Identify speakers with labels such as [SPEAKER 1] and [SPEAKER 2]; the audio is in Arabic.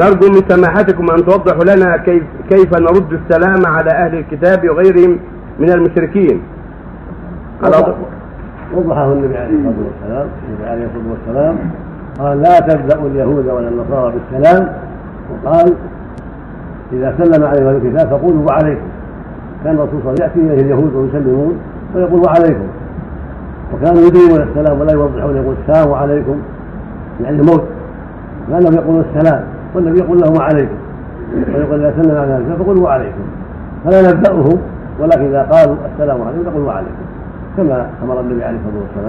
[SPEAKER 1] نرجو من سماحتكم أن توضحوا لنا كيف كيف نرد السلام على أهل الكتاب وغيرهم من المشركين.
[SPEAKER 2] وضحه النبي عليه الصلاة والسلام النبي عليه الصلاة والسلام قال لا تبدأوا اليهود ولا النصارى بالسلام. وقال إذا سلم عليهم أهل الكتاب فقولوا وعليكم. كان الرسول صلى الله عليه وسلم يأتي إليه اليهود ويسلمون ويقول وعليكم. وكانوا يدينون السلام ولا يوضحون يقول السلام عليكم. يعني الموت. كانهم يقولون السلام والنبي يقول لهم وعليكم ويقول إذا سلم على الكتاب فقولوا وعليكم فلا نبدأهم ولكن إذا قالوا السلام عليكم نقول وعليكم كما أمر النبي عليه الصلاة والسلام.